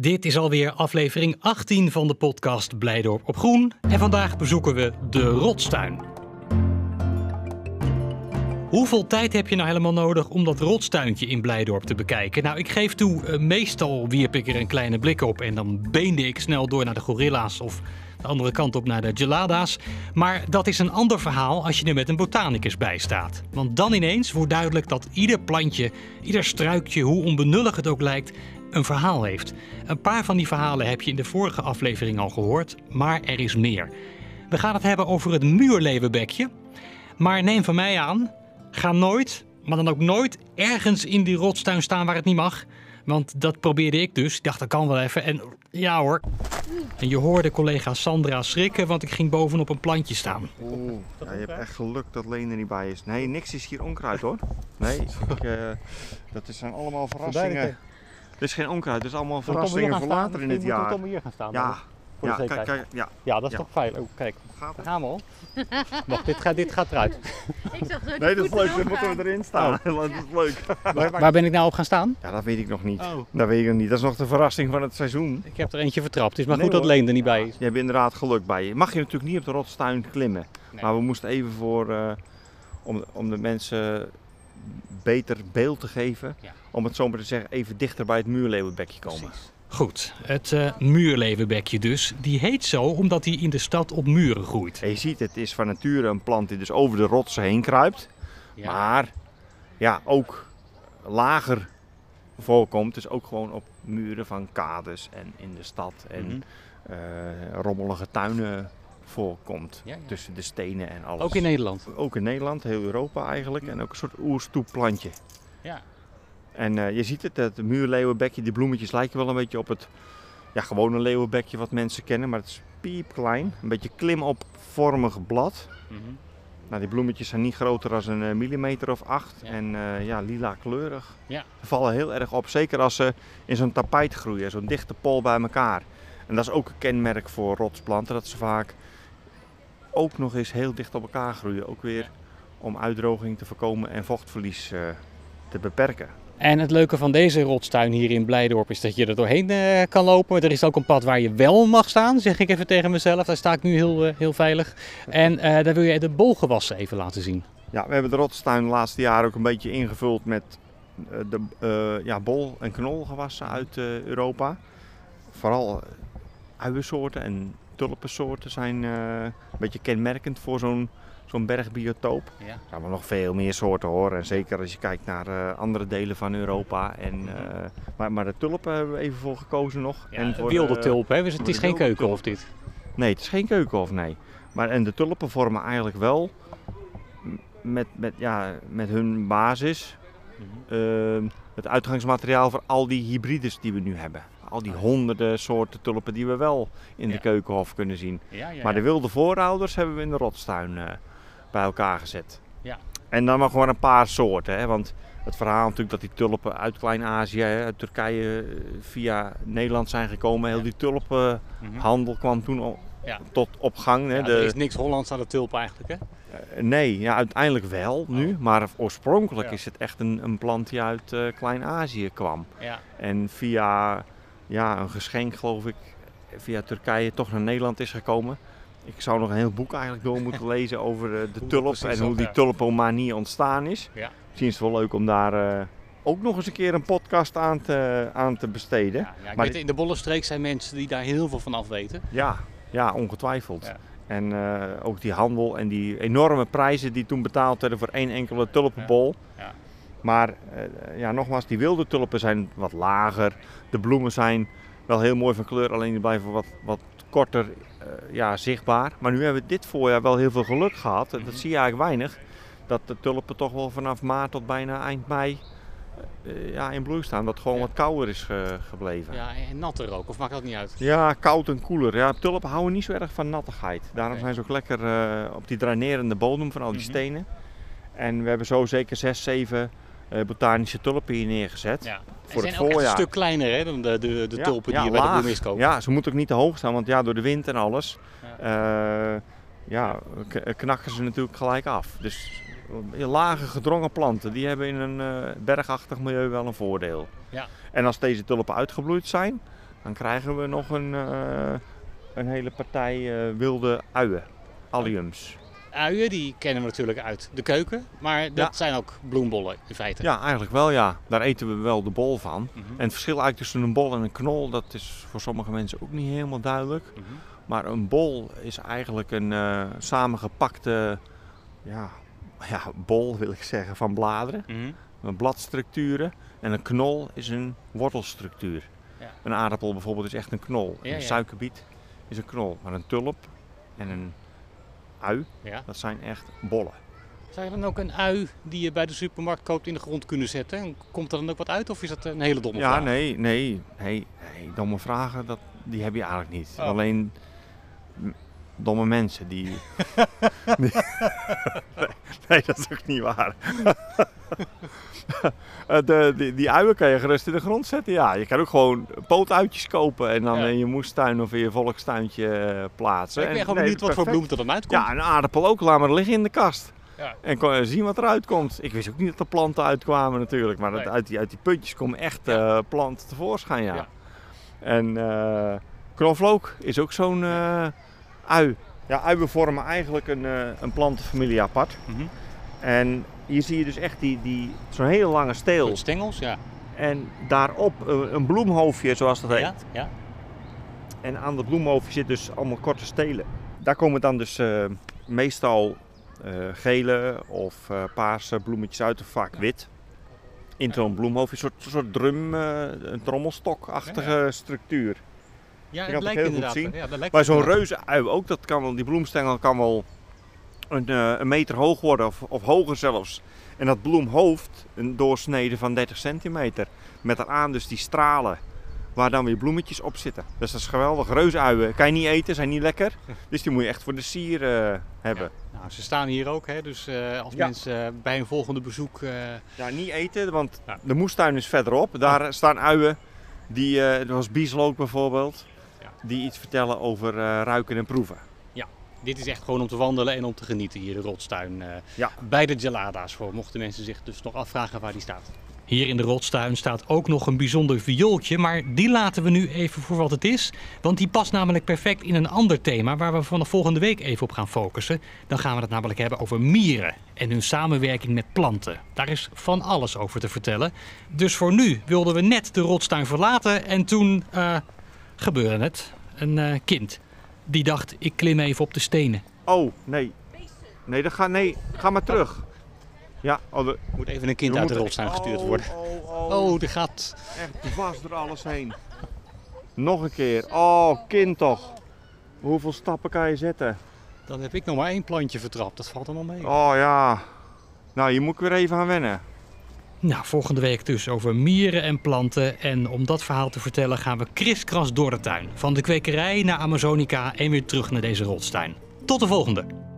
Dit is alweer aflevering 18 van de podcast Blijdorp op Groen. En vandaag bezoeken we de Rotstuin. Hoeveel tijd heb je nou helemaal nodig om dat rotstuintje in Blijdorp te bekijken? Nou, ik geef toe, eh, meestal wierp ik er een kleine blik op en dan beende ik snel door naar de gorilla's of de andere kant op naar de gelada's. Maar dat is een ander verhaal als je er met een botanicus bij staat. Want dan ineens wordt duidelijk dat ieder plantje, ieder struikje, hoe onbenullig het ook lijkt, een verhaal heeft. Een paar van die verhalen heb je in de vorige aflevering al gehoord, maar er is meer. We gaan het hebben over het muurleeuwenbekje. Maar neem van mij aan, ga nooit, maar dan ook nooit ergens in die rotstuin staan waar het niet mag. Want dat probeerde ik dus. Ik dacht, dat kan wel even. En ja hoor. En je hoorde collega Sandra schrikken, want ik ging bovenop een plantje staan. Oeh, ja, je hebt echt geluk dat Leen er niet bij is. Nee, niks is hier onkruid hoor. Nee, ik, eh, dat zijn allemaal verrassingen. Het is geen onkruid, het is allemaal verrassingen voor later in het jaar. Moet hier gaan staan? Ja, voor de ja, kijk, zekerheid. kijk, ja. Ja, dat is Ja. toch veilig. Oh, kijk, Gaat daar het? gaan we al. Wacht, dit gaat, dit gaat eruit. Ik zag zo Nee, dat is leuk, dan moeten we erin staan. Dat is leuk. Waar, waar ben ik nou op gaan staan? Ja, dat weet ik nog niet. Oh. Dat weet ik nog niet. Dat is nog de verrassing van het seizoen. Ik heb er eentje vertrapt. Het is maar Nee, goed dat. Leen er niet bij is. Je hebt inderdaad geluk bij je. Mag je natuurlijk niet op de rotstuin klimmen. Nee. Maar we moesten even voor, eh, om, om de mensen beter beeld te geven. Ja. Om het zo maar te zeggen, even dichter bij het muurleeuwenbekje komen. Goed, het eh muurleeuwenbekje dus. Die heet zo omdat hij in de stad op muren groeit. En je ziet, het is van nature een plant die dus over de rotsen heen kruipt. Ja. Maar ja, ook lager voorkomt. Dus ook gewoon op muren van kades en in de stad en Mhm. eh, rommelige tuinen voorkomt. Ja, ja. Tussen de stenen en alles. Ook in Nederland. Ook in Nederland, heel Europa eigenlijk. En ook een soort oerstoepplantje. Ja. En eh, je ziet het, het muurleeuwenbekje, die bloemetjes lijken wel een beetje op het ja, gewone leeuwenbekje wat mensen kennen. Maar het is piepklein, een beetje klimopvormig blad. Mhm. Nou, die bloemetjes zijn niet groter dan een eh, millimeter of acht. Ja. En eh, ja, lila kleurig. Ja. Ze vallen heel erg op, zeker als ze in zo'n tapijt groeien, zo'n dichte pol bij elkaar. En dat is ook een kenmerk voor rotsplanten, dat ze vaak ook nog eens heel dicht op elkaar groeien. Ook weer om uitdroging te voorkomen en vochtverlies eh, te beperken. En het leuke van deze rotstuin hier in Blijdorp is dat je er doorheen eh, kan lopen. Er is ook een pad waar je wel mag staan, zeg ik even tegen mezelf. Daar sta ik nu heel, eh, heel veilig. En daar wil je de bolgewassen even laten zien. Ja, we hebben de rotstuin de laatste jaren ook een beetje ingevuld met de ja, bol- en knolgewassen uit Europa. Vooral uiensoorten en tulpensoorten zijn eh, een beetje kenmerkend voor zo'n zo'n bergbiotoop. Ja. Er zijn wel nog veel meer soorten hoor. En zeker als je kijkt naar eh, andere delen van Europa. En, eh, maar, maar de tulpen hebben we even voor gekozen nog. en voor wilde de- tulp, hè? Dus het is geen keukenhof dit. Nee, het is geen keukenhof, nee. Maar, en de tulpen vormen eigenlijk wel met, met, ja, met hun basis ehm, het uitgangsmateriaal voor al die hybrides die we nu hebben. Al die honderden soorten tulpen die we wel in de keukenhof kunnen zien. Maar de wilde voorouders hebben we in de rotstuin eh, bij elkaar gezet. Ja. En dan maar gewoon een paar soorten. Hè? Want het verhaal natuurlijk dat die tulpen uit Klein-Azië, uit Turkije, eh, via Nederland zijn gekomen. Heel die tulpenhandel kwam toen Ja. tot op gang. Hè? Ja, Er is niks Hollands aan de tulp eigenlijk, hè? eh, Nee, ja, uiteindelijk wel nu. Maar oorspronkelijk Ja. is het echt een, een plant die uit Klein-Azië kwam. Ja. En via ja, een geschenk, geloof ik, via Turkije toch naar Nederland is gekomen. Ik zou nog een heel boek eigenlijk door moeten lezen over eh, de dat tulp en hoe die ja. tulpomanie ontstaan is. Ja. Misschien is het wel leuk om daar eh, ook nog eens een keer een podcast aan te, aan te besteden. Ja, ja, ik Maar weet, in de Bollenstreek zijn mensen die daar heel veel van af weten. Ja, ja ongetwijfeld. En eh, ook die handel en die enorme prijzen die toen betaald werden voor één enkele tulpenbol. Ja. Maar eh, ja, nogmaals, die wilde tulpen zijn wat lager. De bloemen zijn wel heel mooi van kleur, alleen die blijven wat, wat korter eh, ja, zichtbaar. Maar nu hebben we dit voorjaar wel heel veel geluk gehad. En dat zie je eigenlijk weinig. Dat de tulpen toch wel vanaf maart tot bijna eind mei eh, ja, in bloei staan. Dat het gewoon Ja. wat kouder is ge- gebleven. Ja, en natter ook, of maakt dat niet uit? Ja, koud en koeler. Ja, tulpen houden niet zo erg van nattigheid. Daarom zijn ze ook lekker op die drainerende bodem van al die Mhm. stenen. En we hebben zo zeker zes, zeven botanische tulpen hier neergezet. Ja. Voor Ze het zijn ook echt een voorjaar. stuk kleiner hè, dan de, de, de Ja, tulpen ja, die je bij de bloemist koopt. Ja, ze moeten ook niet te hoog staan, want ja, door de wind en alles Ja. eh, ja, k- knakken ze natuurlijk gelijk af. Dus eh, lage gedrongen planten, die hebben in een eh, bergachtig milieu wel een voordeel. Ja. En als deze tulpen uitgebloeid zijn, dan krijgen we nog een, eh, een hele partij eh, wilde uien, alliums. Uien, die kennen we natuurlijk uit de keuken, maar dat Ja. zijn ook bloembollen in feite. Ja, eigenlijk wel ja. Daar eten we wel de bol van. Mhm. En het verschil eigenlijk tussen een bol en een knol, dat is voor sommige mensen ook niet helemaal duidelijk. Mhm. Maar een bol is eigenlijk een eh, samengepakte ja, ja, bol, wil ik zeggen, van bladeren. Een bladstructuren. En een knol is een wortelstructuur. Ja. Een aardappel bijvoorbeeld is echt een knol. Ja, een suikerbiet is een knol. Maar een tulp en een ui, Ja. dat zijn echt bollen. Zou je dan ook een ui die je bij de supermarkt koopt in de grond kunnen zetten? En Komt er dan ook wat uit of is dat een hele domme Ja, vraag? nee, nee, nee, nee. Domme vragen, dat, die heb je eigenlijk niet. Oh. Alleen domme mensen die. die- nee, nee, dat is ook niet waar. Eh, de, die, die uien kan je gerust in de grond zetten. Ja, je kan ook gewoon pootuitjes kopen en dan Ja. in je moestuin of in je volkstuintje eh, plaatsen. ik ben En- gewoon nee, benieuwd wat voor bloem er dan uitkomt. Ja, een aardappel ook. Laat maar liggen in de kast. Ja. En kon, zien wat eruit komt. Ik wist ook niet dat er planten uitkwamen natuurlijk. Maar dat uit, die, uit die puntjes komen echt Ja. eh, planten tevoorschijn, ja. Ja. En eh knoflook is ook zo'n eh, ui. Ja, uien vormen eigenlijk een, eh, een plantenfamilie apart. Mhm. En hier zie je dus echt die, die, zo'n hele lange steel. Met stengels, ja. En daarop een, een bloemhoofdje, zoals dat heet. Ja, ja. En aan dat bloemhoofdje zit dus allemaal korte stelen. Daar komen dan dus eh, meestal eh, gele of paarse bloemetjes uit, of vaak wit. In zo'n bloemhoofdje, een soort, soort drum, een trommelstokachtige structuur. Ja, het lijkt heel goed inderdaad. zien. Ja, dat lijkt Maar zo'n inderdaad. reuze ui ook, dat kan wel, die bloemstengel kan wel een, eh, een meter hoog worden of, of hoger zelfs. En dat bloemhoofd, een doorsnede van 30 centimeter. Met daaraan dus die stralen waar dan weer bloemetjes op zitten. Dus dat is geweldig. Reusuien kan je niet eten, zijn niet lekker. Dus die moet je echt voor de sier eh, hebben. Nou, ze staan hier ook, hè, dus eh, als Ja. mensen bij een volgende bezoek... Ja, niet eten, want Ja. de moestuin is verderop. Daar staan uien, die, zoals bieslook bijvoorbeeld. Die iets vertellen over eh, ruiken en proeven. dit is echt gewoon om te wandelen en om te genieten hier, de Rotstuin. eh, Ja. Bij de Gelada's, voor mochten mensen zich dus nog afvragen waar die staat. Hier in de rotstuin staat ook nog een bijzonder viooltje, maar die laten we nu even voor wat het is. Want die past namelijk perfect in een ander thema waar we vanaf volgende week even op gaan focussen. Dan gaan we het namelijk hebben over mieren en hun samenwerking met planten. Daar is van alles over te vertellen. Dus voor nu wilden we net de rotstuin verlaten en toen eh, gebeurde het. Een eh, kind die dacht ik klim even op de stenen. Oh, nee. Nee, dat ga, nee, ga maar terug. Ja, oh, de, Moet even een kind uit de Rotstuin gestuurd oh, worden. Oh, oh, Oh, die gaat... Echt dwars door alles heen. Nog een keer. Oh, kind toch. Hoeveel stappen kan je zetten? Dan heb ik nog maar één plantje vertrapt, dat valt er nog mee. Oh ja. Nou, je moet ik weer even aan wennen. Nou, volgende week dus over mieren en planten. En om dat verhaal te vertellen gaan we kriskras door de tuin. Van de kwekerij naar Amazonica en weer terug naar deze rotstuin. Tot de volgende!